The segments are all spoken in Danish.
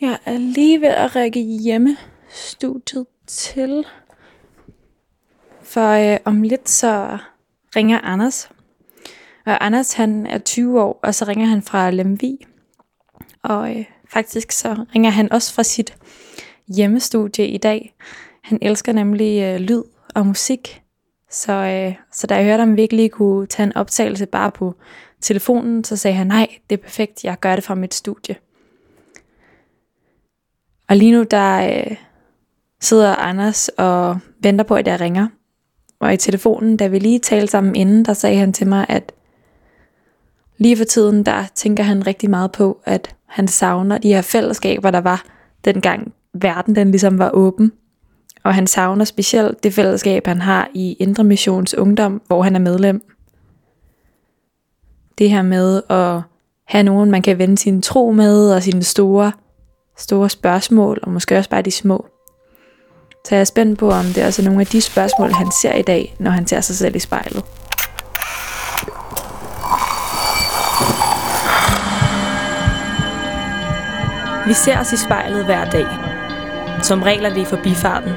Jeg er lige ved at række hjemmestudiet til. For øh, om lidt så ringer Anders. Og Anders han er 20 år, og så ringer han fra Lemvi. Og øh, faktisk så ringer han også fra sit hjemmestudie i dag. Han elsker nemlig øh, lyd og musik. Så, øh, så da jeg hørte, om vi ikke lige kunne tage en optagelse bare på telefonen, så sagde han, nej, det er perfekt, jeg gør det fra mit studie. Og lige nu, der øh, sidder Anders og venter på, at jeg ringer. Og i telefonen, da vi lige talte sammen inden, der sagde han til mig, at lige for tiden, der tænker han rigtig meget på, at han savner de her fællesskaber, der var dengang verden den ligesom var åben. Og han savner specielt det fællesskab, han har i Indre Missions Ungdom, hvor han er medlem. Det her med at have nogen, man kan vende sin tro med, og sine store, store spørgsmål, og måske også bare de små. Så jeg er spændt på, om det er altså nogle af de spørgsmål, han ser i dag, når han ser sig selv i spejlet. Vi ser os i spejlet hver dag. Som regel er det i forbifarten.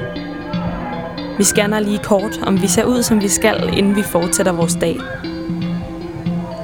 Vi scanner lige kort, om vi ser ud, som vi skal, inden vi fortsætter vores dag.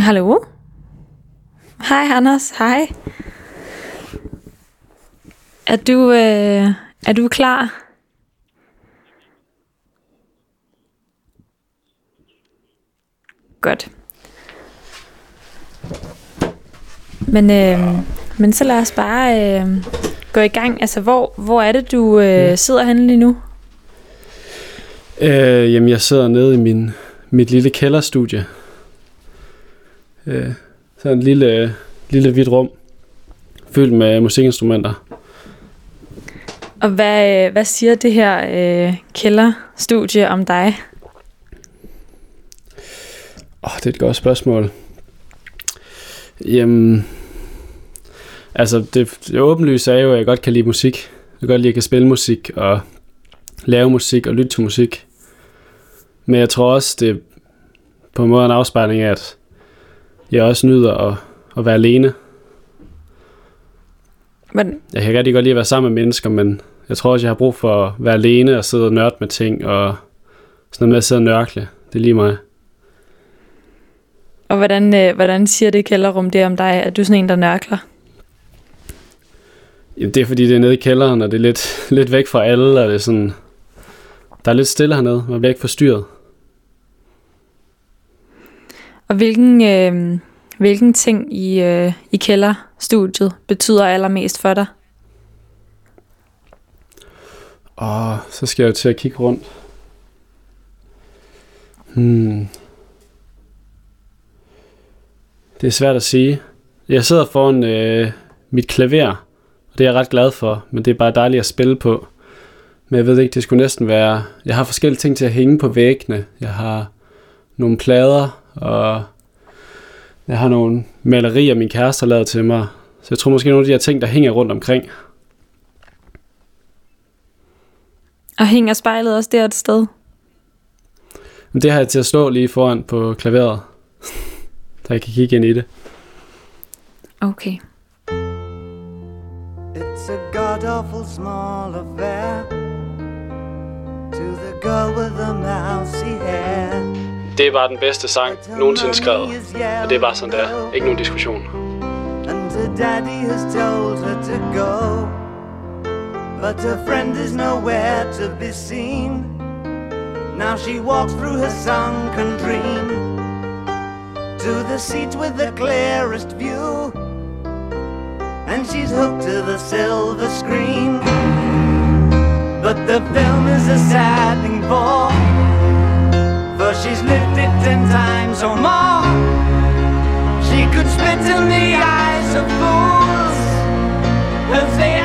Hallo? Hej Anders, hej. Er du, øh, er du klar? Godt. Men, øh, men så lad os bare øh, gå i gang. Altså, hvor, hvor er det, du øh, sidder henne lige nu? Øh, jamen, jeg sidder nede i min, mit lille kælderstudie. Øh, så en lille, lille hvidt rum, fyldt med musikinstrumenter. Og hvad, øh, hvad siger det her øh, kælderstudie om dig? Åh, oh, det er et godt spørgsmål. Jamen, altså det, det åbenlyse er jo, at jeg godt kan lide musik. Jeg kan godt lide, at jeg kan spille musik og lave musik og lytte til musik. Men jeg tror også, det er på en måde en afspejling af, at jeg også nyder at, at være alene. Men... Jeg kan rigtig godt lide at være sammen med mennesker, men jeg tror også, jeg har brug for at være alene og sidde og nørde med ting, og sådan noget med at sidde og nørkle. Det er lige mig. Og hvordan, øh, hvordan siger det kælderrum det om dig? Er du sådan en, der nørkler? Jamen, det er fordi, det er nede i kælderen, og det er lidt, lidt væk fra alle, og det er sådan... Der er lidt stille hernede, man bliver ikke forstyrret. Og hvilken, øh, hvilken ting i, øh, i kælderstudiet betyder allermest for dig? Og så skal jeg jo til at kigge rundt. Hmm. Det er svært at sige. Jeg sidder foran øh, mit klaver, og det er jeg ret glad for, men det er bare dejligt at spille på. Men jeg ved ikke, det skulle næsten være... Jeg har forskellige ting til at hænge på væggene. Jeg har nogle plader, og jeg har nogle malerier, min kæreste har lavet til mig. Så jeg tror måske nogle af de her ting, der hænger rundt omkring. Og hænger spejlet også der et sted? Men det har jeg til at stå lige foran på klaveret, så jeg kan kigge ind i det. Okay. It's a god awful small affair to the girl with the mousy hair. Det er bare den bedste sang nogensinde skrevet. Og det er bare sådan der. Ikke nogen diskussion. And daddy has told her to go. But her friend is nowhere to be seen. Now she walks through her sunken dream to the seat with the clearest view. And she's hooked to the silver screen. But the film is a sad thing For she's lived it ten times or more. She could spit in the eyes of fools if they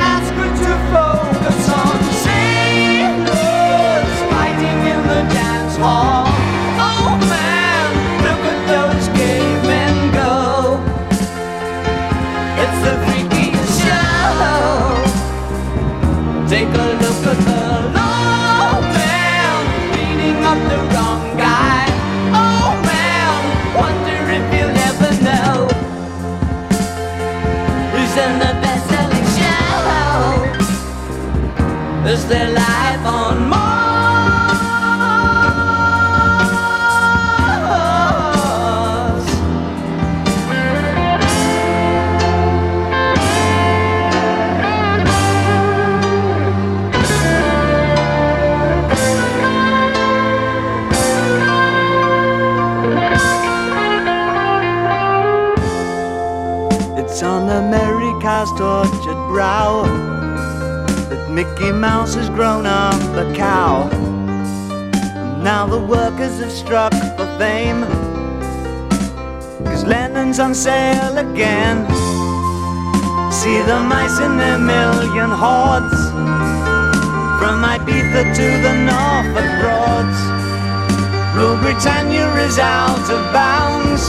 Britannia is out of bounds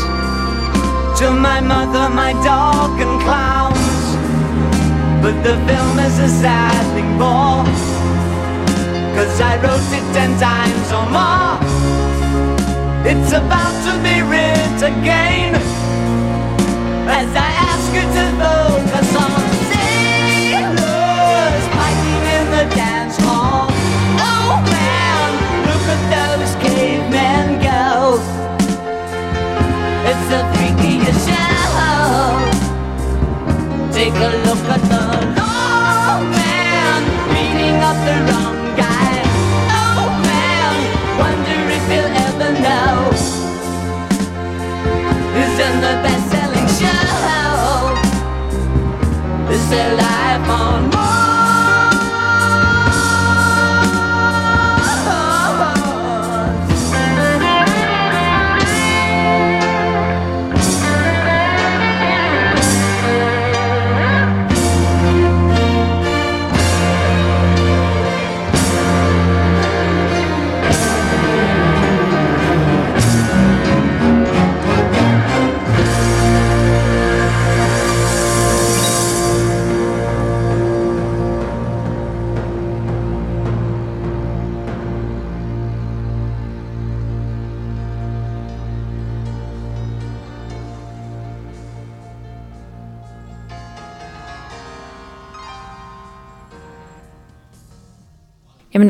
to my mother, my dog, and clowns. But the film is a sad thing more. Cause I wrote it ten times or more. It's about to be writ again. As I ask you to focus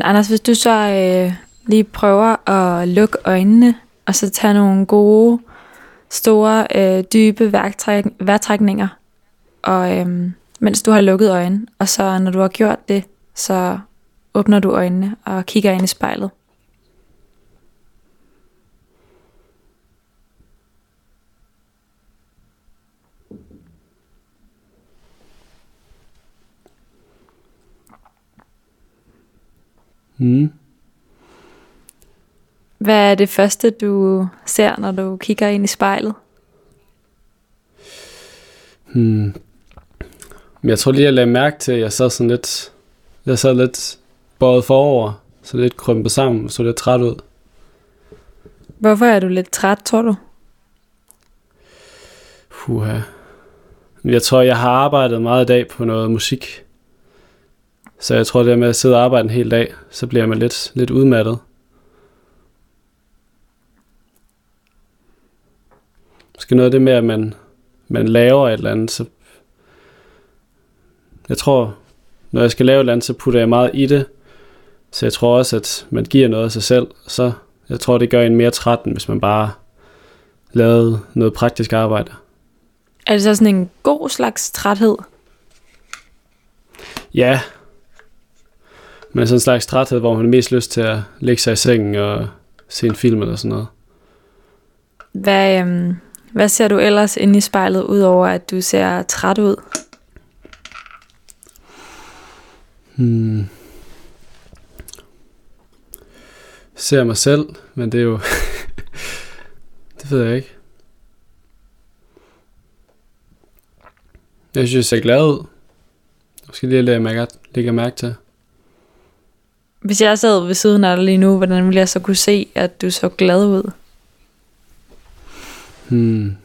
Anders, hvis du så øh, lige prøver at lukke øjnene, og så tage nogle gode, store, øh, dybe værktræk, vejrtrækninger, og øh, mens du har lukket øjnene, og så når du har gjort det, så åbner du øjnene og kigger ind i spejlet. Mm. Hvad er det første, du ser, når du kigger ind i spejlet? Hmm. Jeg tror lige, jeg lagde mærke til, at jeg sad sådan lidt, jeg sad lidt bøjet forover, så lidt krympet sammen, så lidt træt ud. Hvorfor er du lidt træt, tror du? Men Jeg tror, jeg har arbejdet meget i dag på noget musik. Så jeg tror, det er med at sidde og arbejde en hel dag, så bliver man lidt, lidt udmattet. Måske noget af det med, at man, man laver et eller andet, så... Jeg tror, når jeg skal lave et eller andet, så putter jeg meget i det. Så jeg tror også, at man giver noget af sig selv. Så jeg tror, det gør en mere træt, end hvis man bare lavede noget praktisk arbejde. Er det så sådan en god slags træthed? Ja. Men sådan en slags træthed, hvor man har mest lyst til at lægge sig i sengen og se en film eller sådan noget. Hvad, øhm, hvad ser du ellers inde i spejlet, udover at du ser træt ud? Ser mig selv, men det er jo Det ved jeg ikke. Jeg synes, jeg ser glad ud. Skal lige lægge mærke, lægge mærke til. Hvis jeg sad ved siden af dig lige nu, hvordan ville jeg så kunne se, at du så glad ud? Hmm.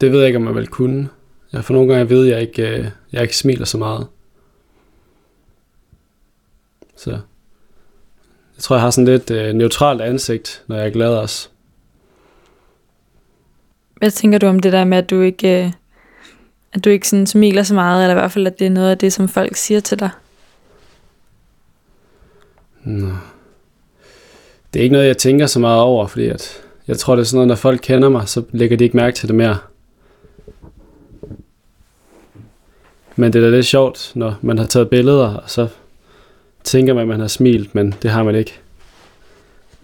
Det ved jeg ikke, om jeg vil kunne. Jeg for nogle gange ved, at jeg ikke, øh, jeg ikke smiler så meget. Så jeg tror, jeg har sådan lidt øh, neutralt ansigt, når jeg er glad også. Hvad tænker du om det der med, at du ikke, øh, at du ikke sådan smiler så meget, eller i hvert fald, at det er noget af det, som folk siger til dig? Nå. Det er ikke noget, jeg tænker så meget over, fordi at jeg tror, det er sådan noget, når folk kender mig, så lægger de ikke mærke til det mere. Men det er da lidt sjovt, når man har taget billeder, og så tænker man, at man har smilt, men det har man ikke.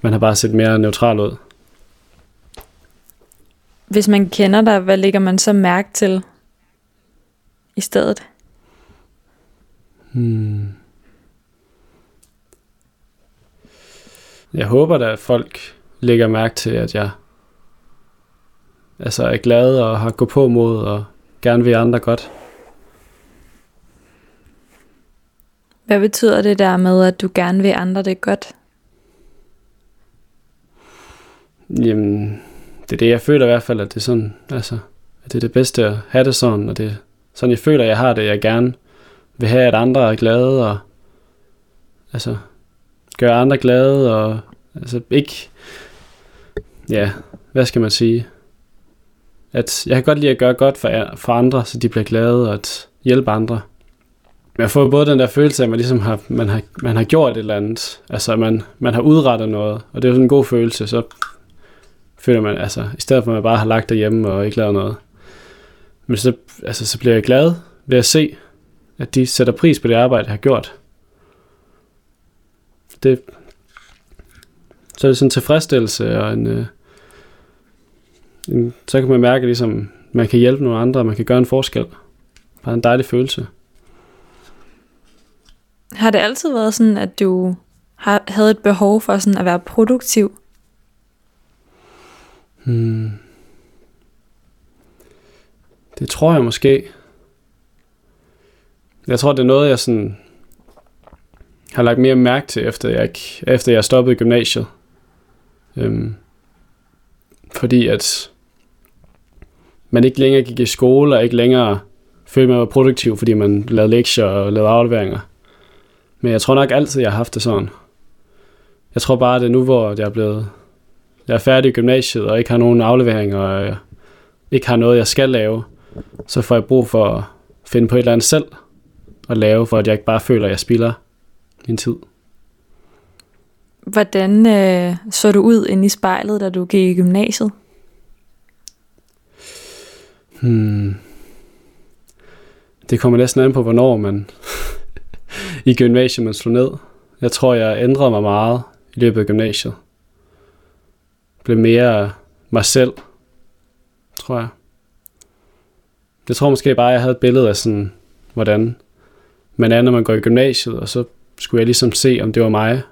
Man har bare set mere neutral ud. Hvis man kender dig, hvad lægger man så mærke til i stedet? Hmm. Jeg håber da, at folk lægger mærke til, at jeg altså er glad og har gået på mod og gerne vil andre godt. Hvad betyder det der med, at du gerne vil andre det godt? Jamen, det er det, jeg føler i hvert fald, at det er sådan, altså, at det er det bedste at have det sådan, og det er sådan, jeg føler, at jeg har det, jeg gerne vil have, at andre er glade, og altså, gøre andre glade, og altså ikke, ja, hvad skal man sige, at jeg kan godt lide at gøre godt for, for andre, så de bliver glade, og at hjælpe andre. Jeg får både den der følelse af, at man ligesom har, man har, man har gjort et eller andet, altså man, man har udrettet noget, og det er jo sådan en god følelse, så føler man, altså, i stedet for at man bare har lagt derhjemme og ikke lavet noget. Men så, altså, så bliver jeg glad ved at se, at de sætter pris på det arbejde, jeg har gjort. Det, så er det sådan en tilfredsstillelse og en, øh, en, så kan man mærke, at ligesom, man kan hjælpe nogle andre, og man kan gøre en forskel. Bare en dejlig følelse. Har det altid været sådan, at du har, havde et behov for sådan at være produktiv? Hmm. Det tror jeg måske. Jeg tror, det er noget, jeg sådan har lagt mere mærke til, efter jeg, efter jeg stoppede gymnasiet. Øhm, fordi at man ikke længere gik i skole, og ikke længere følte, man var produktiv, fordi man lavede lektier og lavede afleveringer. Men jeg tror nok altid, jeg har haft det sådan. Jeg tror bare, det er nu, hvor jeg er blevet... Jeg er færdig i gymnasiet, og ikke har nogen afleveringer, og jeg ikke har noget, jeg skal lave. Så får jeg brug for at finde på et eller andet selv at lave, for at jeg ikke bare føler, at jeg spilder min tid. Hvordan øh, så du ud inde i spejlet, da du gik i gymnasiet? Hmm. Det kommer næsten an på, hvornår man i gymnasiet man slog ned. Jeg tror, jeg ændrede mig meget i løbet af gymnasiet. Blev mere mig selv, tror jeg. Jeg tror måske bare, jeg havde et billede af sådan, hvordan man er, når man går i gymnasiet, og så skulle jeg ligesom se, om det var mig.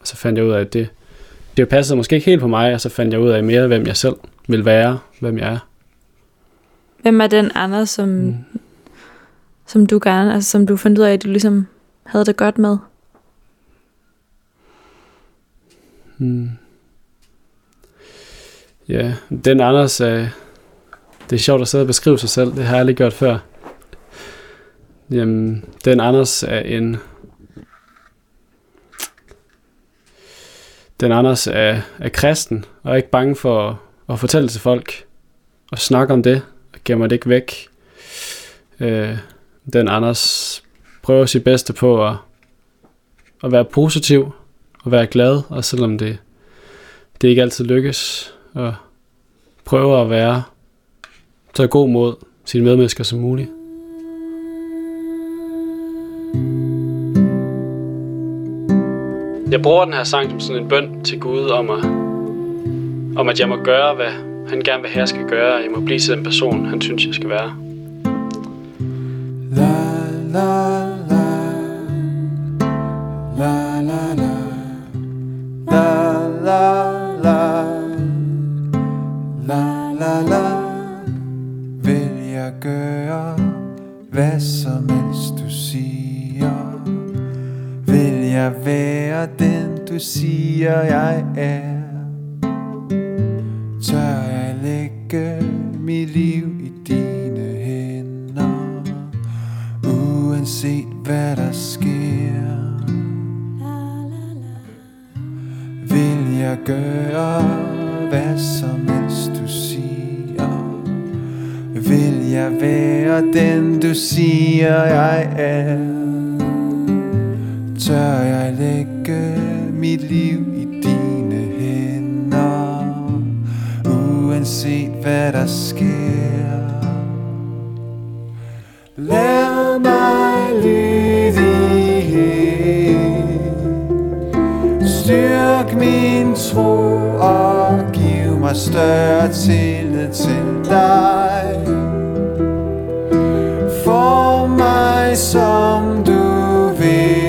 Og så fandt jeg ud af, at det, det passede måske ikke helt på mig, og så fandt jeg ud af mere, hvem jeg selv vil være, hvem jeg er. Hvem er den andre, som, mm. som du gerne, altså som du fandt ud af, at du ligesom havde det godt med? Hmm. Ja, den Anders, øh, det er sjovt at sidde og beskrive sig selv, det har jeg aldrig gjort før. Jamen, den Anders er en... Den Anders er, er kristen, og er ikke bange for at, at fortælle til folk, og snakke om det, og gemmer det ikke væk. Øh, den Anders prøver sit bedste på at, at være positiv, og være glad, og selvom det, det ikke altid lykkes, og prøve at være så god mod sine medmennesker som muligt. Jeg bruger den her sang som sådan en bøn til Gud om at, om at jeg må gøre, hvad han gerne vil have, jeg skal gøre. Jeg må blive til den person, han synes, jeg skal være. La, la, la. La, la, la. La, la, la. La, la, la. Vil jeg gøre hvad som helst jeg være den, du siger jeg er. Tør jeg lægge mit liv i dine hænder? Uanset hvad der sker. Vil jeg gøre hvad som helst du siger? Vil jeg være den du siger jeg er? Tør jeg lægge mit liv i dine hænder Uanset hvad der sker. Lad mig lydighed Styrk min tro og giv mig større tillid til dig. For mig som du vil.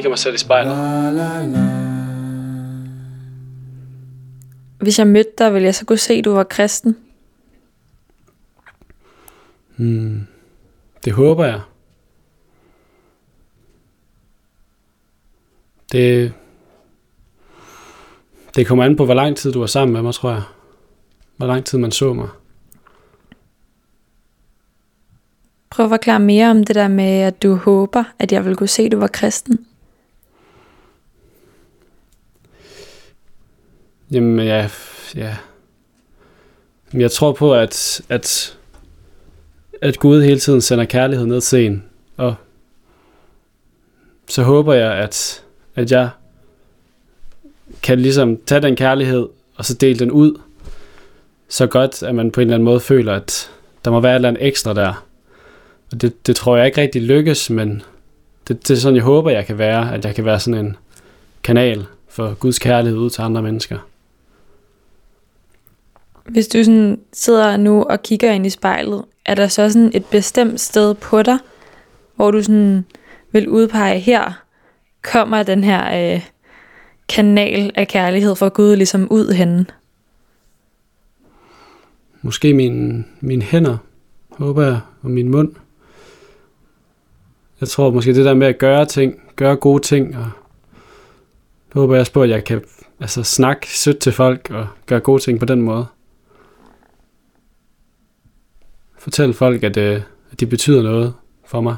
Kigger mig selv i spejlet. Hvis jeg mødte dig, ville jeg så kunne se, at du var kristen. Hmm. Det håber jeg. Det, det kommer an på, hvor lang tid du var sammen med mig, tror jeg. Hvor lang tid man så mig. Prøv at forklare mere om det der med, at du håber, at jeg vil kunne se, at du var kristen. Jamen, ja, ja. Men jeg tror på, at, at, at Gud hele tiden sender kærlighed ned til en. Og så håber jeg, at, at jeg kan ligesom tage den kærlighed, og så dele den ud, så godt, at man på en eller anden måde føler, at der må være et eller andet ekstra der. Og det, det tror jeg ikke rigtig lykkes, men det, det er sådan, jeg håber, jeg kan være, at jeg kan være sådan en kanal for Guds kærlighed ud til andre mennesker. Hvis du sådan sidder nu og kigger ind i spejlet, er der så sådan et bestemt sted på dig, hvor du sådan vil udpege her, kommer den her øh, kanal af kærlighed fra Gud ligesom ud henne? Måske min, mine hænder, håber jeg, og min mund. Jeg tror måske det der med at gøre ting, gøre gode ting, og håber jeg også på, at jeg kan altså, snakke sødt til folk og gøre gode ting på den måde. Fortælle folk, at, øh, at de betyder noget for mig.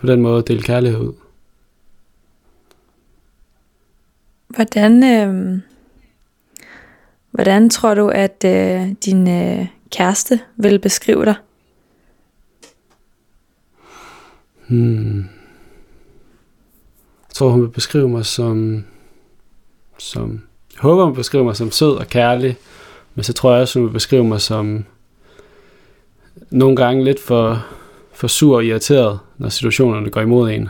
på den måde dele kærlighed ud. Hvordan, øh, hvordan tror du, at øh, din øh, kæreste vil beskrive dig? Hmm. Jeg tror, hun vil beskrive mig som... som jeg håber, hun beskrive mig som sød og kærlig, men så tror jeg også, hun vil beskrive mig som nogle gange lidt for, for sur og irriteret, når situationerne går imod en.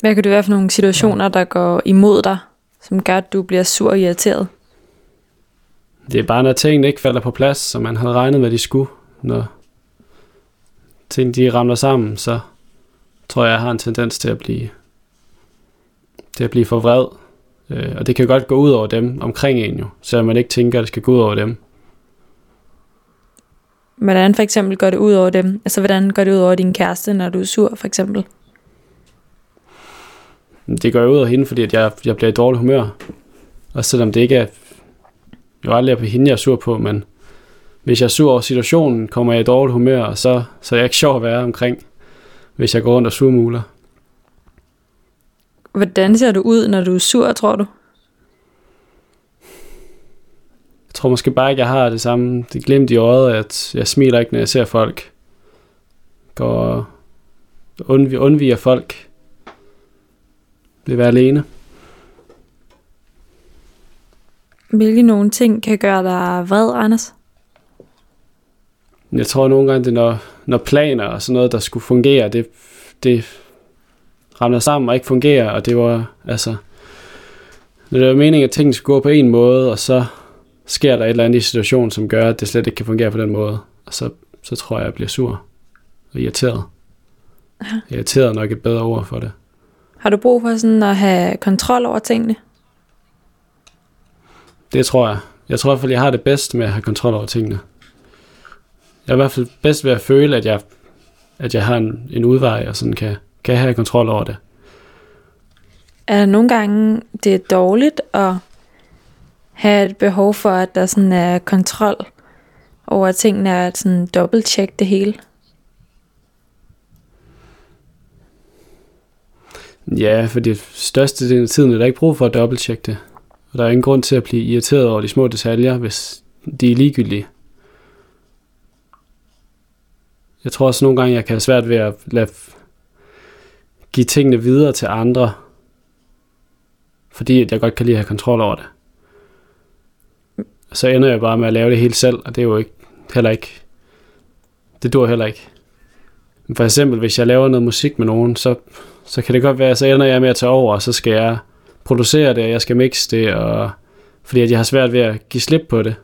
Hvad kan det være for nogle situationer, der går imod dig, som gør, at du bliver sur og irriteret? Det er bare, når tingene ikke falder på plads, som man havde regnet med, de skulle. Når ting de ramler sammen, så tror jeg, jeg har en tendens til at blive, til at blive for vred. Øh, og det kan godt gå ud over dem omkring en jo, selvom man ikke tænker, at det skal gå ud over dem. Hvordan for eksempel går det ud over dem? Altså, hvordan går det ud over din kæreste, når du er sur, for eksempel? Det går jo ud af hende, fordi at jeg, jeg bliver i dårlig humør. Og selvom det ikke er... Jo aldrig er på hende, jeg er sur på, men hvis jeg er sur over situationen, kommer jeg i dårlig humør, og så, så er jeg ikke sjov at være omkring, hvis jeg går rundt og surmuler. Hvordan ser du ud, når du er sur, tror du? Jeg tror måske bare ikke, jeg har det samme. Det glemt i øjet, at jeg smiler ikke, når jeg ser folk. Går undviger, undviger folk. Vil være alene. Hvilke nogle ting kan gøre dig vred, Anders? Jeg tror nogle gange, det er, når, når planer og sådan noget, der skulle fungere, det, det ramler sammen og ikke fungerer, og det var, altså, når det var meningen, at tingene skulle gå på en måde, og så sker der et eller andet i situationen, som gør, at det slet ikke kan fungere på den måde, og så, så tror jeg, jeg bliver sur og irriteret. Aha. Irriteret er nok et bedre ord for det. Har du brug for sådan at have kontrol over tingene? Det tror jeg. Jeg tror i hvert fald, jeg har det bedst med at have kontrol over tingene. Jeg er i hvert fald bedst ved at føle, at jeg, at jeg har en, en udvej, og sådan kan, kan have kontrol over det. Er der nogle gange, det er dårligt at have et behov for, at der sådan er kontrol over tingene, og at sådan dobbelt-check det hele? Ja, for det største del af tiden er der ikke brug for at dobbelttjekke det. Og der er ingen grund til at blive irriteret over de små detaljer, hvis de er ligegyldige. Jeg tror også nogle gange, jeg kan have svært ved at lade give tingene videre til andre, fordi at jeg godt kan lide at have kontrol over det. Så ender jeg bare med at lave det helt selv, og det er jo ikke, heller ikke, det dur heller ikke. For eksempel, hvis jeg laver noget musik med nogen, så, så kan det godt være, så ender jeg med at tage over, og så skal jeg producere det, og jeg skal mixe det, og, fordi at jeg har svært ved at give slip på det.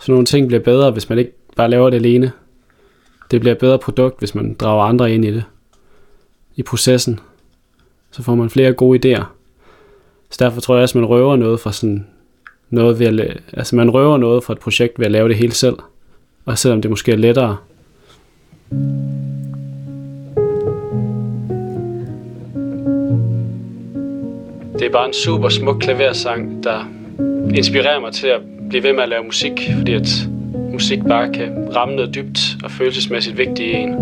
Så nogle ting bliver bedre, hvis man ikke bare laver det alene. Det bliver et bedre produkt, hvis man drager andre ind i det. I processen. Så får man flere gode idéer. Så derfor tror jeg også, at man røver noget fra sådan noget ved at, la- altså man røver noget fra et projekt ved at lave det hele selv. Og selvom det måske er lettere. Det er bare en super smuk klaversang, der inspirerer mig til at blive ved med at lave musik, fordi at musik bare kan ramme noget dybt og følelsesmæssigt vigtigt i en.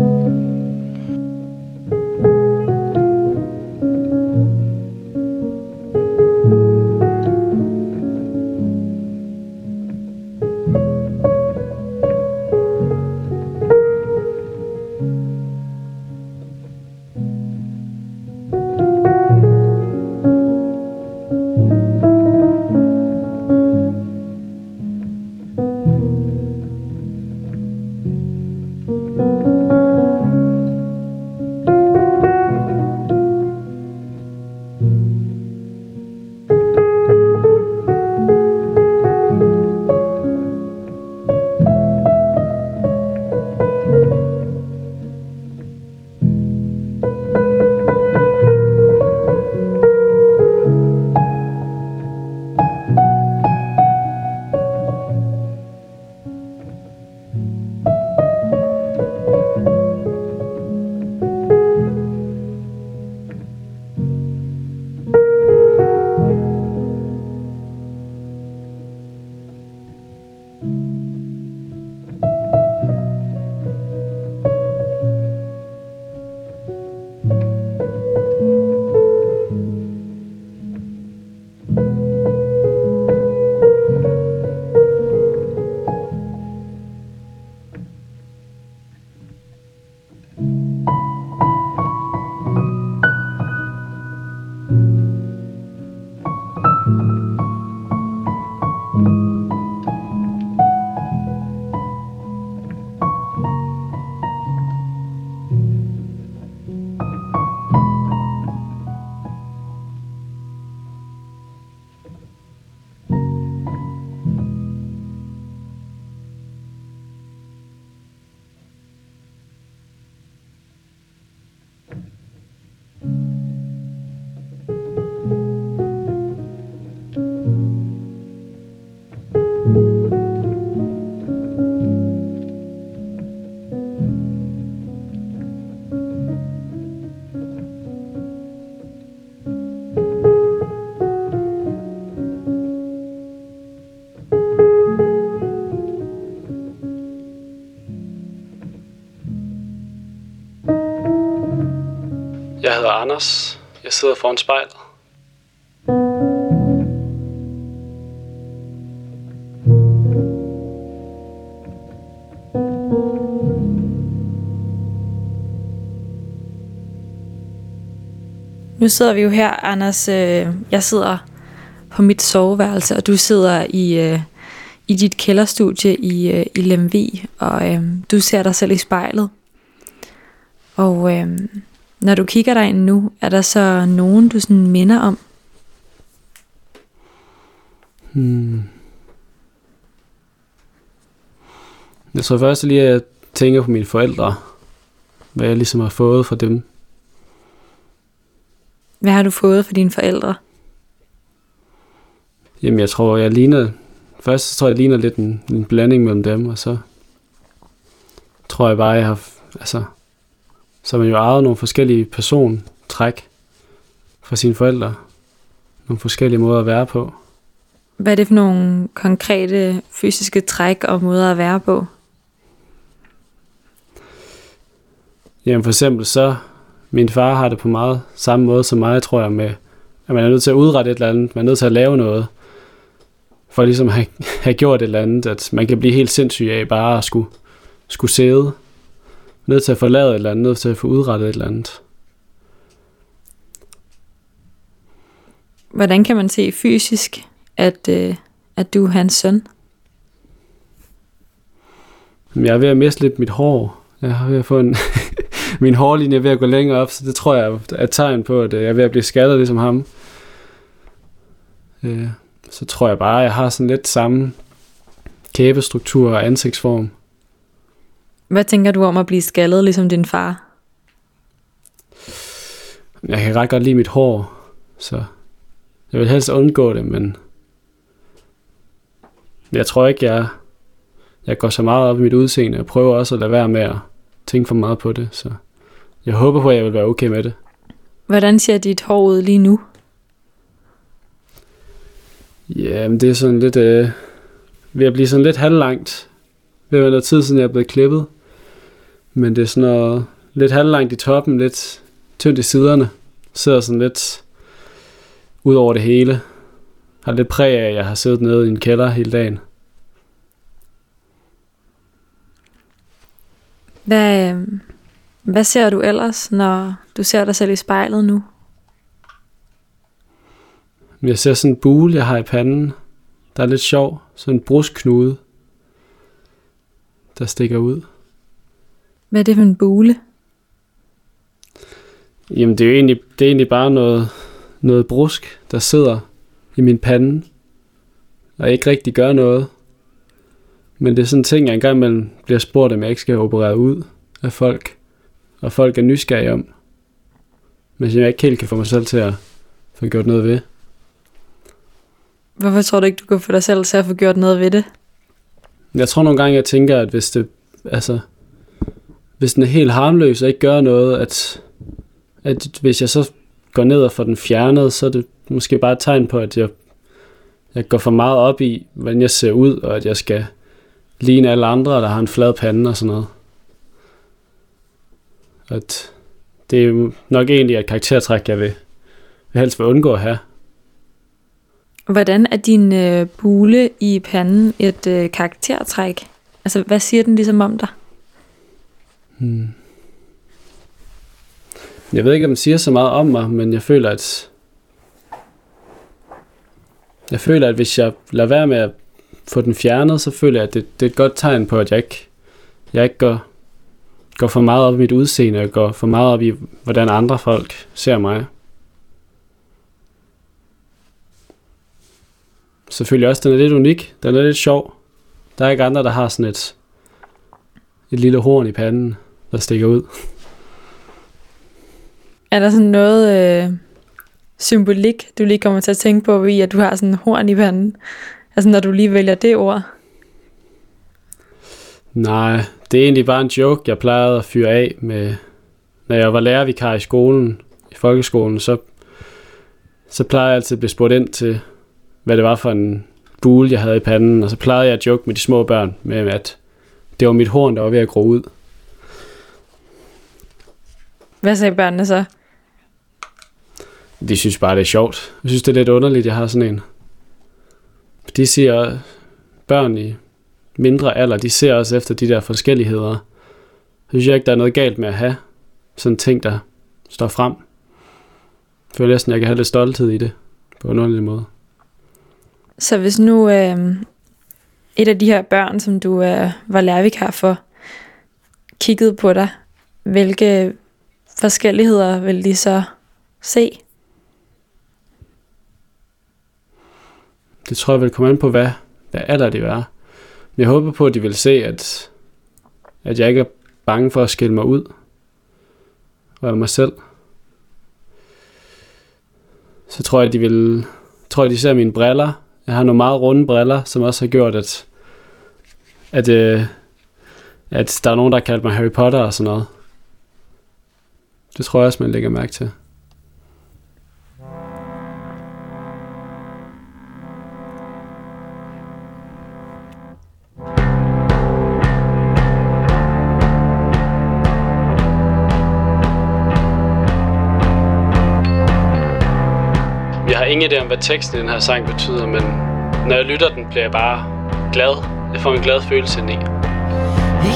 Anders. Jeg sidder foran spejlet. Nu sidder vi jo her, Anders. Øh, jeg sidder på mit soveværelse, og du sidder i, øh, i dit kælderstudie i, øh, i Lemvi, og øh, du ser dig selv i spejlet. Og øh, når du kigger dig ind nu, er der så nogen, du sådan minder om? Hmm. Jeg tror først lige, at jeg tænker på mine forældre. Hvad jeg ligesom har fået fra dem. Hvad har du fået fra dine forældre? Jamen, jeg tror, jeg ligner... Først så tror jeg, jeg ligner lidt en, en blanding mellem dem, og så tror jeg bare, jeg har... Altså, så man jo ejet nogle forskellige persontræk fra sine forældre. Nogle forskellige måder at være på. Hvad er det for nogle konkrete fysiske træk og måder at være på? Jamen for eksempel så, min far har det på meget samme måde som mig, tror jeg, med, at man er nødt til at udrette et eller andet, man er nødt til at lave noget, for ligesom at have, have gjort et eller andet, at man kan blive helt sindssyg af bare at skulle, skulle sidde, nødt til at få lavet et eller andet, nødt til at få udrettet et eller andet. Hvordan kan man se fysisk, at, øh, at du er hans søn? Jeg er ved at miste lidt mit hår. Jeg er ved at få en... min hårlinje er ved at gå længere op, så det tror jeg er et tegn på, at øh, jeg er ved at blive skaldet ligesom ham. Øh, Så tror jeg bare, at jeg har sådan lidt samme kæbestruktur og ansigtsform. Hvad tænker du om at blive skaldet ligesom din far? Jeg kan ret godt lide mit hår, så jeg vil helst undgå det, men jeg tror ikke, jeg, jeg går så meget op i mit udseende. Jeg prøver også at lade være med at tænke for meget på det, så jeg håber på, at jeg vil være okay med det. Hvordan ser dit hår ud lige nu? Ja, men det er sådan lidt øh, ved at blive sådan lidt halvlangt. Ved at være noget tid siden, jeg er blevet klippet. Men det er sådan noget lidt halvlangt i toppen, lidt tyndt i siderne. Sidder sådan lidt ud over det hele. Har lidt præg af, at jeg har siddet nede i en kælder hele dagen. Hvad, øh, hvad ser du ellers, når du ser dig selv i spejlet nu? Jeg ser sådan en bule, jeg har i panden. Der er lidt sjov. Sådan en brusknude, der stikker ud. Hvad er det for en bule? Jamen, det er jo egentlig, det er egentlig bare noget, noget brusk, der sidder i min pande, og ikke rigtig gør noget. Men det er sådan en ting, jeg engang imellem bliver spurgt, om jeg ikke skal operere ud af folk, og folk er nysgerrige om. Men som jeg ikke helt kan få mig selv til at få gjort noget ved. Hvorfor tror du ikke, du kan få dig selv til at få gjort noget ved det? Jeg tror nogle gange, jeg tænker, at hvis det, altså, hvis den er helt harmløs og ikke gør noget, at, at hvis jeg så går ned og får den fjernet, så er det måske bare et tegn på, at jeg, jeg går for meget op i, hvordan jeg ser ud, og at jeg skal ligne alle andre, der har en flad pande og sådan noget. At det er nok egentlig et karaktertræk, jeg vil, vil helst vil undgå at have. Hvordan er din øh, bule i panden et øh, karaktertræk? Altså, hvad siger den ligesom om dig? Hmm. Jeg ved ikke, om den siger så meget om mig, men jeg føler, at jeg føler, at hvis jeg lader være med at få den fjernet, så føler jeg, at det, det er et godt tegn på, at jeg ikke, jeg ikke går, går for meget op i mit udseende, og går for meget op i, hvordan andre folk ser mig. Selvfølgelig også, den er lidt unik. Den er lidt sjov. Der er ikke andre, der har sådan et, et lille horn i panden, der stikker ud. Er der sådan noget øh, symbolik, du lige kommer til at tænke på, i at du har sådan en horn i panden? Altså, når du lige vælger det ord. Nej, det er egentlig bare en joke, jeg plejede at fyre af med, når jeg var lærervikar i skolen, i folkeskolen, så, så plejede jeg altid at blive spurgt ind til, hvad det var for en bule, jeg havde i panden, og så plejede jeg at joke med de små børn med, at det var mit horn, der var ved at gro ud. Hvad sagde børnene så? de synes bare, det er sjovt. Jeg synes, det er lidt underligt, jeg har sådan en. De siger, børn i mindre alder, de ser også efter de der forskelligheder. Jeg synes jeg ikke, der er noget galt med at have sådan ting, der står frem. Jeg føler næsten, jeg kan have lidt stolthed i det, på en underlig måde. Så hvis nu øh, et af de her børn, som du øh, var lærervikar for, kiggede på dig, hvilke forskelligheder vil de så se? Det tror jeg vil komme an på, hvad, hvad alder det er. Men jeg håber på, at de vil se, at, at jeg ikke er bange for at skille mig ud og af mig selv. Så tror jeg, de vil tror jeg, de ser mine briller. Jeg har nogle meget runde briller, som også har gjort, at, at, øh, at der er nogen, der har kaldt mig Harry Potter og sådan noget. Det tror jeg også, man lægger mærke til. Jeg har ingen idé om, hvad teksten i den her sang betyder, men når jeg lytter den, bliver jeg bare glad. Jeg får en glad følelse ind i. Vi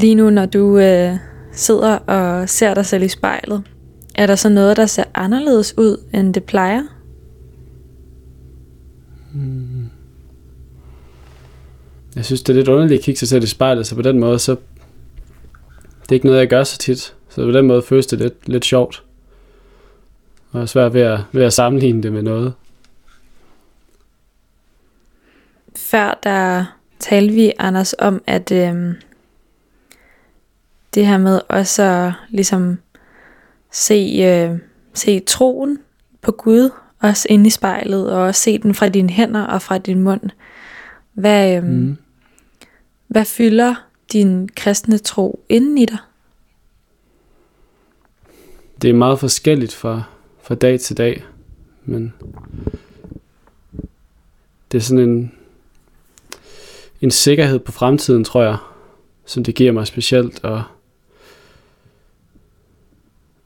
Lige nu, når du øh, sidder og ser dig selv i spejlet, er der så noget, der ser anderledes ud, end det plejer? Jeg synes, det er lidt underligt at kigge sig selv i spejlet, så på den måde, så... Det er ikke noget, jeg gør så tit. Så på den måde føles det lidt, lidt sjovt. Og svært ved at, ved at sammenligne det med noget. Før der talte vi, Anders, om, at øhm, det her med også at ligesom se, øh, se troen på Gud, også inde i spejlet, og også se den fra dine hænder og fra din mund. Hvad, mm. Mm. hvad fylder din kristne tro inden i dig? Det er meget forskelligt fra, fra dag til dag, men det er sådan en, en sikkerhed på fremtiden, tror jeg, som det giver mig specielt, og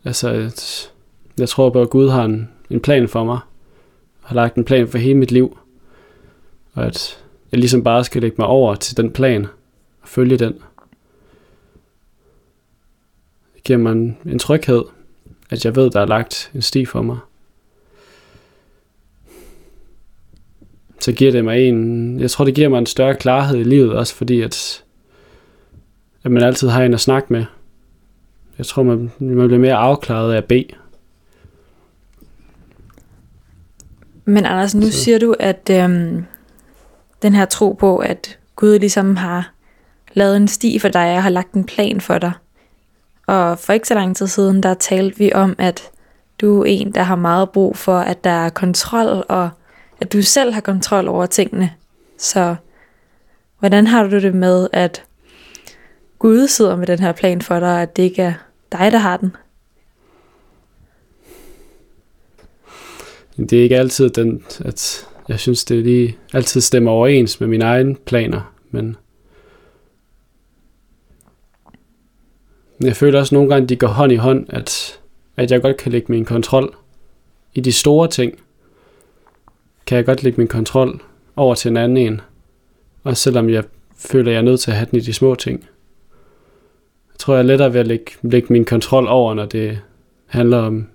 altså, et, jeg tror på, at Gud har en, en plan for mig, har lagt en plan for hele mit liv, og at jeg ligesom bare skal lægge mig over til den plan, og følge den. Det giver mig en, en tryghed, at jeg ved, der er lagt en sti for mig. Så giver det mig en, jeg tror det giver mig en større klarhed i livet, også fordi at, at man altid har en at snakke med. Jeg tror, man, man bliver mere afklaret af at bede. Men Anders, nu Så- siger du, at øhm, den her tro på, at Gud ligesom har lavet en sti for dig og har lagt en plan for dig. Og for ikke så lang tid siden, der talte vi om, at du er en, der har meget brug for, at der er kontrol, og at du selv har kontrol over tingene. Så hvordan har du det med, at Gud sidder med den her plan for dig, at det ikke er dig, der har den? Det er ikke altid den, at jeg synes, det lige altid stemmer overens med mine egne planer, men jeg føler også nogle gange, at de går hånd i hånd, at, at jeg godt kan lægge min kontrol i de store ting, kan jeg godt lægge min kontrol over til en anden en, også selvom jeg føler, at jeg er nødt til at have den i de små ting. Jeg tror, jeg er lettere ved at lægge, lægge min kontrol over, når det handler om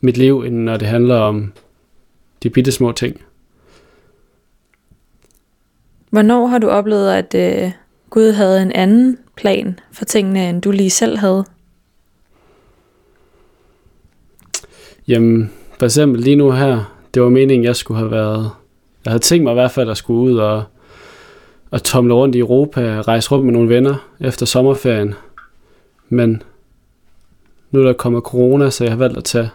mit liv, end når det handler om de bitte små ting. Hvornår har du oplevet, at øh, Gud havde en anden plan for tingene, end du lige selv havde? Jamen, for eksempel lige nu her, det var meningen, jeg skulle have været... Jeg havde tænkt mig i hvert fald, at skulle ud og, og tomle rundt i Europa, rejse rundt med nogle venner efter sommerferien. Men nu er der kommet corona, så jeg har valgt at tage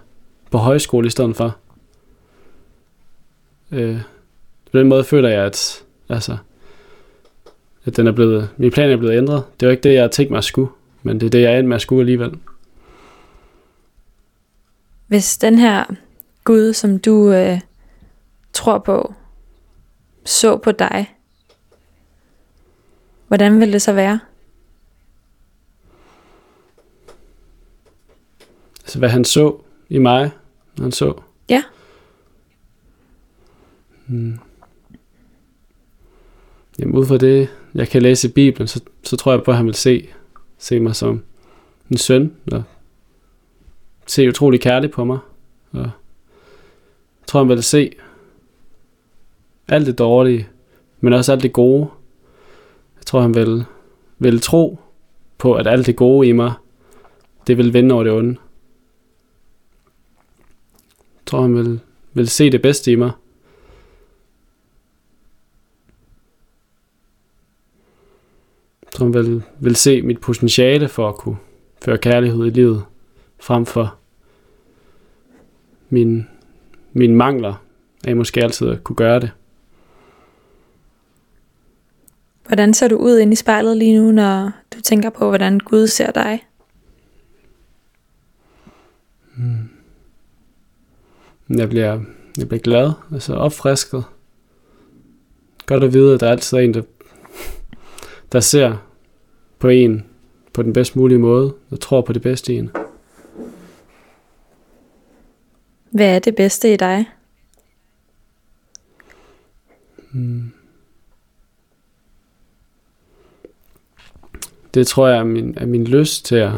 på højskole i stedet for. Øh, på den måde føler jeg, at, altså, at den er blevet, min plan er blevet ændret. Det var ikke det, jeg havde tænkt mig at skulle, men det er det, jeg endte med at skulle alligevel. Hvis den her Gud, som du øh, tror på, så på dig, hvordan ville det så være? Altså, hvad han så i mig, når han så. Ja. Hmm. Jamen, ud fra det, jeg kan læse i Bibelen, så, så tror jeg på, at han vil se, se mig som en søn, og se utrolig kærlig på mig. Og jeg tror, han vil se alt det dårlige, men også alt det gode. Jeg tror, han vil, vil tro på, at alt det gode i mig, det vil vinde over det onde. Tror, han vil, vil se det bedste i mig. Jeg tror, han vil, vil se mit potentiale for at kunne føre kærlighed i livet, frem for mine, mine mangler af måske altid at kunne gøre det. Hvordan ser du ud inde i spejlet lige nu, når du tænker på, hvordan Gud ser dig? Jeg bliver, jeg bliver glad, altså opfrisket. Godt at vide, at der altid er en, der, der ser på en på den bedst mulige måde, og tror på det bedste i en. Hvad er det bedste i dig? Det tror jeg er min, er min lyst til at,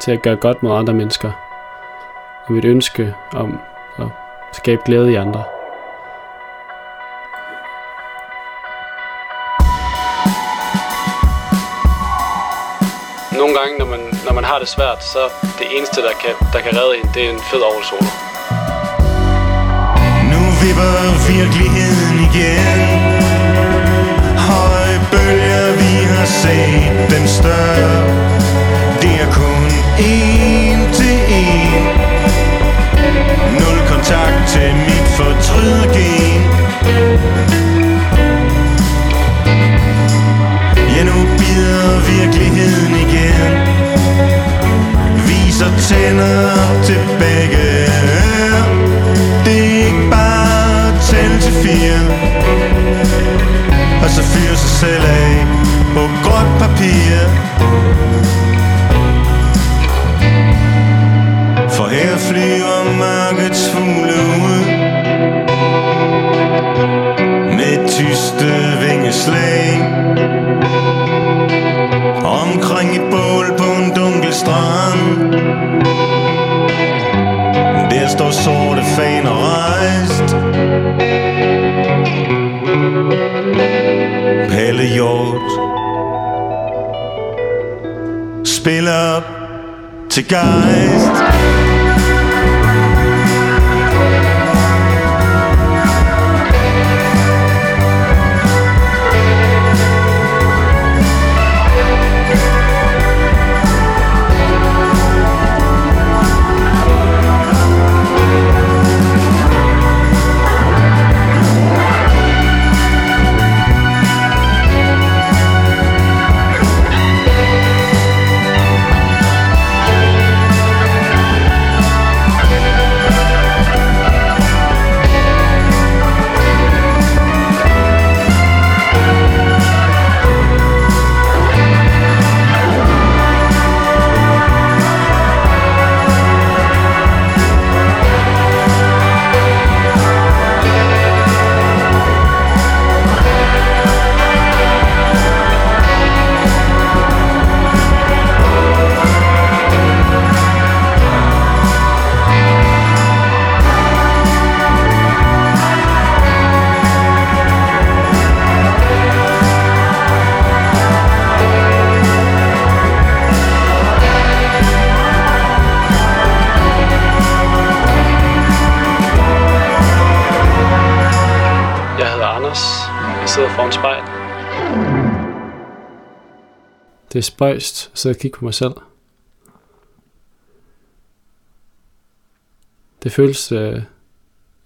til at gøre godt mod andre mennesker. Og mit ønske om at skabe glæde i andre. Nogle gange, når man, når man har det svært, så det eneste, der kan, der kan redde en, det er en fed oversolo. Nu vipper virkeligheden igen er spøjst at sidde og kigge på mig selv. Det føles øh,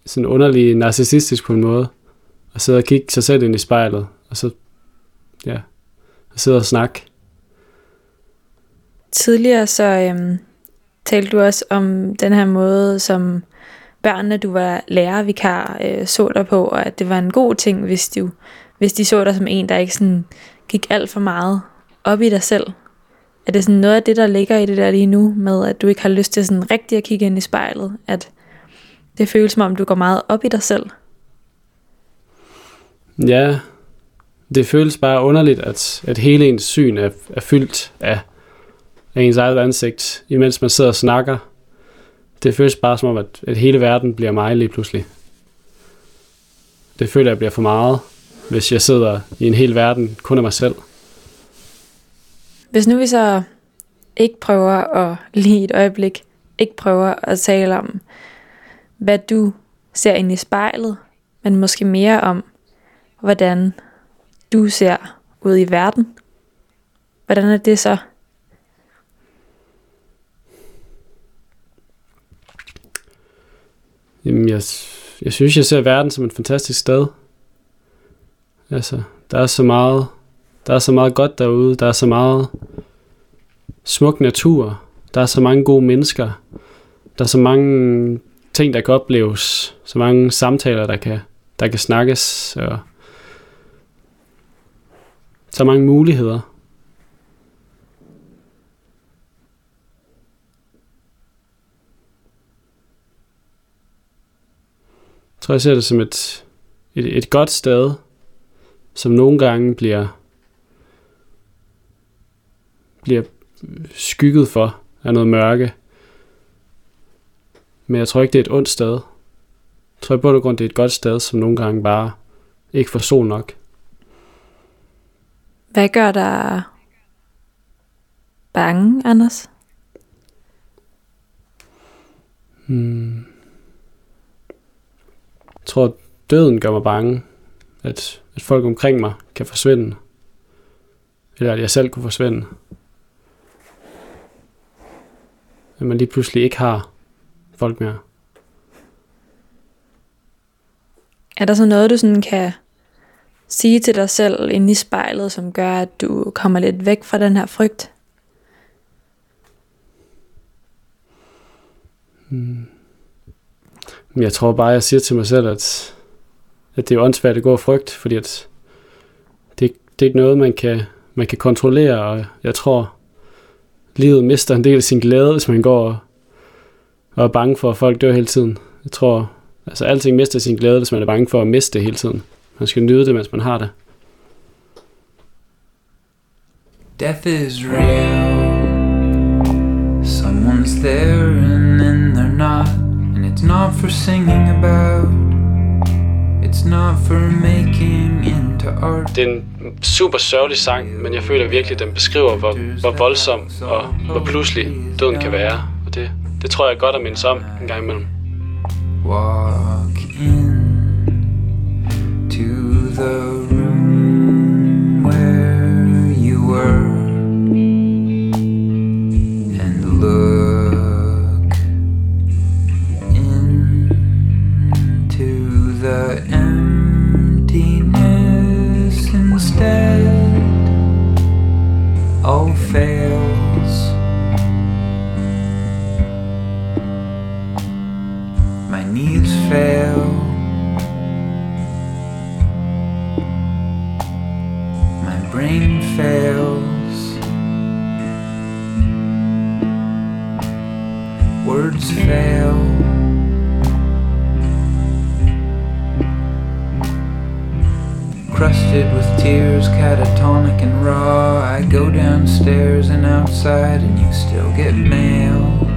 sådan underlig narcissistisk på en måde. At sidde og kigge sig selv ind i spejlet. Og så, ja, og sidde og snakke. Tidligere så øhm, talte du også om den her måde, som børnene, du var lærervikar, øh, så dig på, og at det var en god ting, hvis, du, hvis de så dig som en, der ikke sådan gik alt for meget op i dig selv. Er det sådan noget af det, der ligger i det der lige nu, med at du ikke har lyst til sådan rigtig at kigge ind i spejlet? At det føles som om, du går meget op i dig selv? Ja, det føles bare underligt, at, at hele ens syn er, er fyldt af, af ens eget ansigt, imens man sidder og snakker. Det føles bare som om, at, at hele verden bliver mig lige pludselig. Det føler jeg bliver for meget, hvis jeg sidder i en hel verden kun af mig selv. Hvis nu vi så ikke prøver at lige et øjeblik, ikke prøver at tale om, hvad du ser ind i spejlet, men måske mere om, hvordan du ser ud i verden. Hvordan er det så? Jamen, jeg, jeg synes, jeg ser verden som et fantastisk sted. Altså, der er så meget, der er så meget godt derude, der er så meget smuk natur, der er så mange gode mennesker, der er så mange ting, der kan opleves, så mange samtaler, der kan, der kan snakkes, og så mange muligheder. Jeg tror, jeg ser det som et, et, et godt sted, som nogle gange bliver, bliver skygget for af noget mørke. Men jeg tror ikke, det er et ondt sted. Jeg tror i bund og grund, det er et godt sted, som nogle gange bare ikke får sol nok. Hvad gør dig bange, Anders? Hmm. Jeg tror, døden gør mig bange. At, at folk omkring mig kan forsvinde. Eller at jeg selv kunne forsvinde. At man lige pludselig ikke har folk mere. Er der så noget, du sådan kan sige til dig selv inde i spejlet, som gør, at du kommer lidt væk fra den her frygt? Men jeg tror bare, jeg siger til mig selv, at, at det er åndssvagt at gå og frygt, fordi at det, det er ikke noget, man kan, man kan kontrollere, og jeg tror, livet mister en del af sin glæde, hvis man går og, og er bange for, at folk dør hele tiden. Jeg tror, altså alting mister sin glæde, hvis man er bange for at miste det hele tiden. Man skal nyde det, mens man har det. Death is real. Someone's there and then they're not. And it's not for singing about. It's not for making into art. Det er en super sørgelig sang, men jeg føler virkelig, at den beskriver, hvor, hvor voldsom og hvor pludselig døden kan være. Og det, det tror jeg godt at mindes om en gang imellem. Walk in to the room where you were and look into the fail. My brain fails. Words fail. Crusted with tears, catatonic and raw. I go downstairs and outside, and you still get mail.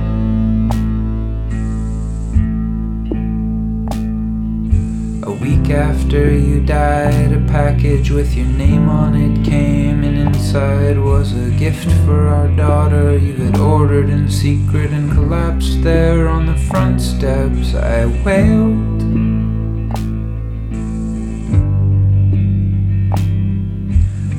Week after you died, a package with your name on it came, and inside was a gift for our daughter you had ordered in secret and collapsed there on the front steps. I wailed.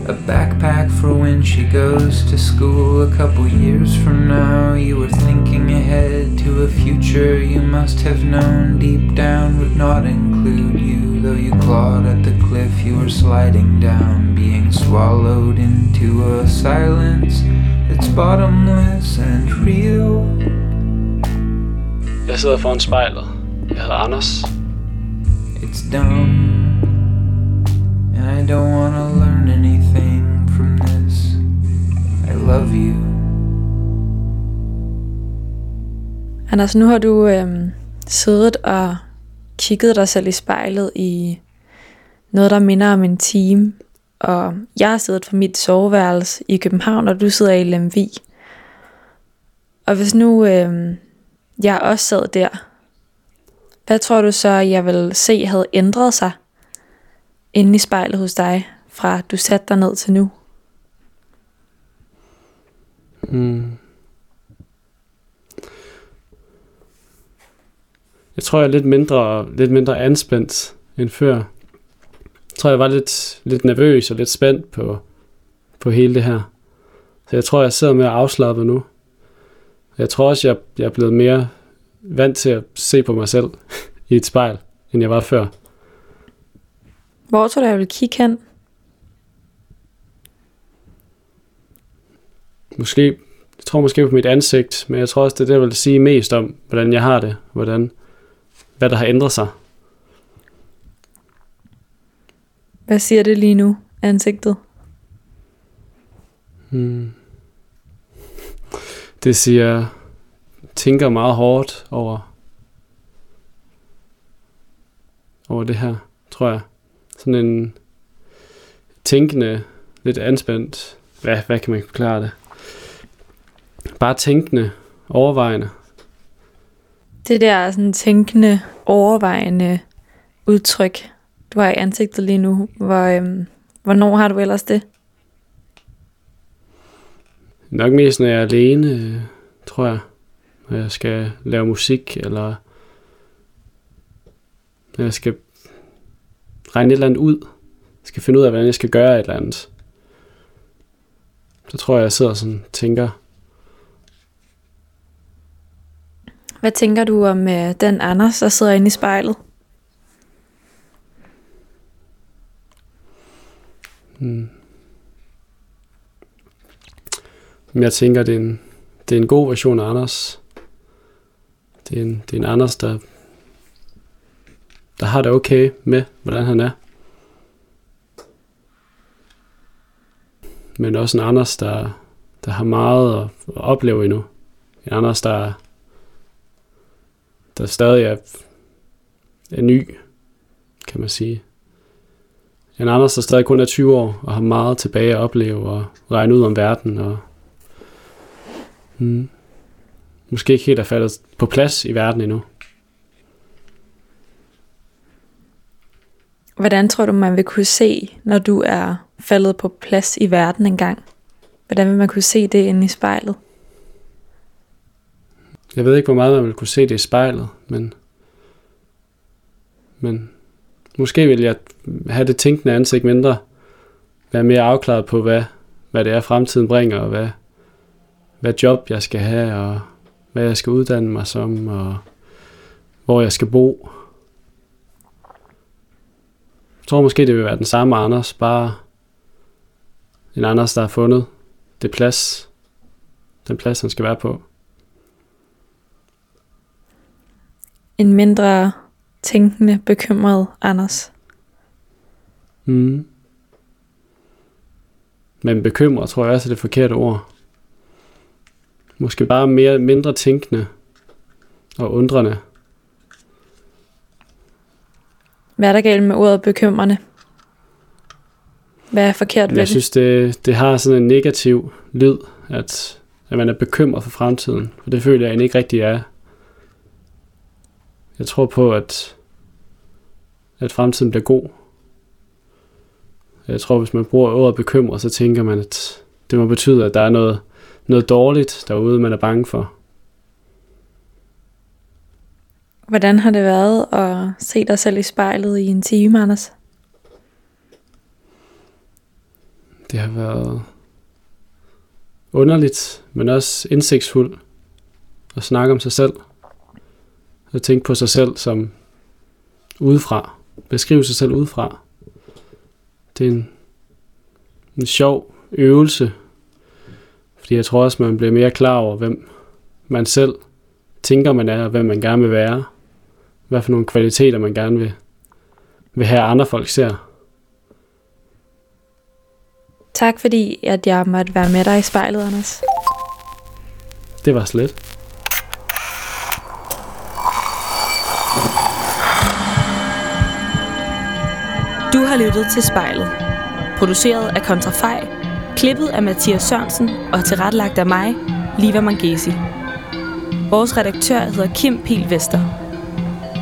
A backpack for when she goes to school a couple years from now. You were thinking ahead to a future you must have known deep down would not include you. Though you clawed at the cliff you were sliding down, being swallowed into a silence that's bottomless and real. Jeg sidder foran spejlet. Jeg hedder Anders. It's dumb, I don't want to learn anything from this. I love you. Anders, nu har du øhm, siddet og kigget dig selv i spejlet i noget, der minder om en time. Og jeg har siddet på mit soveværelse i København, og du sidder i Lemvig. Og hvis nu øhm, jeg også sad der, hvad tror du så, jeg vil se havde ændret sig inde i spejlet hos dig, fra du satte dig ned til nu? Hmm. Jeg tror, jeg er lidt mindre, lidt mindre anspændt end før. Jeg tror, jeg var lidt, lidt nervøs og lidt spændt på, på hele det her. Så jeg tror, jeg sidder mere afslappet nu. Jeg tror også, jeg, jeg er blevet mere vant til at se på mig selv i et spejl, end jeg var før. Hvor tror du, jeg vil kigge hen? Måske, jeg tror måske på mit ansigt, men jeg tror også, det er det, jeg vil sige mest om, hvordan jeg har det, hvordan, hvad der har ændret sig. Hvad siger det lige nu, ansigtet? Hmm. Det siger, tænker meget hårdt over, over det her, tror jeg. Sådan en tænkende, lidt anspændt, hvad, hvad kan man forklare det? Bare tænkende, overvejende. Det der sådan tænkende, overvejende udtryk, du har i ansigtet lige nu, hvor, øhm, hvornår har du ellers det? Nok mest, når jeg er alene, tror jeg. Når jeg skal lave musik, eller når jeg skal regne et eller andet ud. Jeg skal finde ud af, hvordan jeg skal gøre et eller andet. Så tror jeg, jeg sidder sådan og tænker, Hvad tænker du om øh, den Anders, der sidder inde i spejlet? hmm. Men jeg tænker, det er en, det er en god version af Anders. Det er en, det er en Anders, der, der har det okay med, hvordan han er. men også en Anders, der, der har meget at, at opleve endnu. En Anders, der, der stadig er, er ny, kan man sige. En Anders, der stadig kun er 20 år, og har meget tilbage at opleve og regne ud om verden. Og, hmm, måske ikke helt er faldet på plads i verden endnu. Hvordan tror du, man vil kunne se, når du er faldet på plads i verden engang? Hvordan vil man kunne se det inde i spejlet? Jeg ved ikke, hvor meget man vil kunne se det i spejlet, men, men måske vil jeg have det tænkende ansigt mindre, være mere afklaret på, hvad, hvad det er, fremtiden bringer, og hvad, hvad job jeg skal have, og hvad jeg skal uddanne mig som, og hvor jeg skal bo. Jeg tror måske, det vil være den samme Anders, bare en Anders, der har fundet det plads, den plads, han skal være på. En mindre tænkende, bekymret Anders. Mm. Men bekymret tror jeg også er det forkerte ord. Måske bare mere, mindre tænkende og undrende. Hvad er der galt med ordet bekymrende? Hvad er forkert ved Jeg det? synes, det, det har sådan en negativ lyd, at, at man er bekymret for fremtiden. For det føler jeg egentlig ikke rigtig er. Jeg tror på, at, at fremtiden bliver god. Jeg tror, hvis man bruger ordet bekymret, så tænker man, at det må betyde, at der er noget, noget dårligt derude, man er bange for. Hvordan har det været at se dig selv i spejlet i en time, Anders? Det har været underligt, men også indsigtsfuldt at snakke om sig selv. At tænke på sig selv som udefra. Beskrive sig selv udefra. Det er en, en sjov øvelse, fordi jeg tror også, man bliver mere klar over, hvem man selv tænker, man er, og hvem man gerne vil være. Hvad for nogle kvaliteter, man gerne vil, vil have, andre folk ser. Tak fordi, at jeg måtte være med dig i spejlet, Anders. Det var slet. Du har lyttet til spejlet. Produceret af Kontrafej, klippet af Mathias Sørensen og tilrettelagt af mig, Liva Mangesi. Vores redaktør hedder Kim Pil Vester.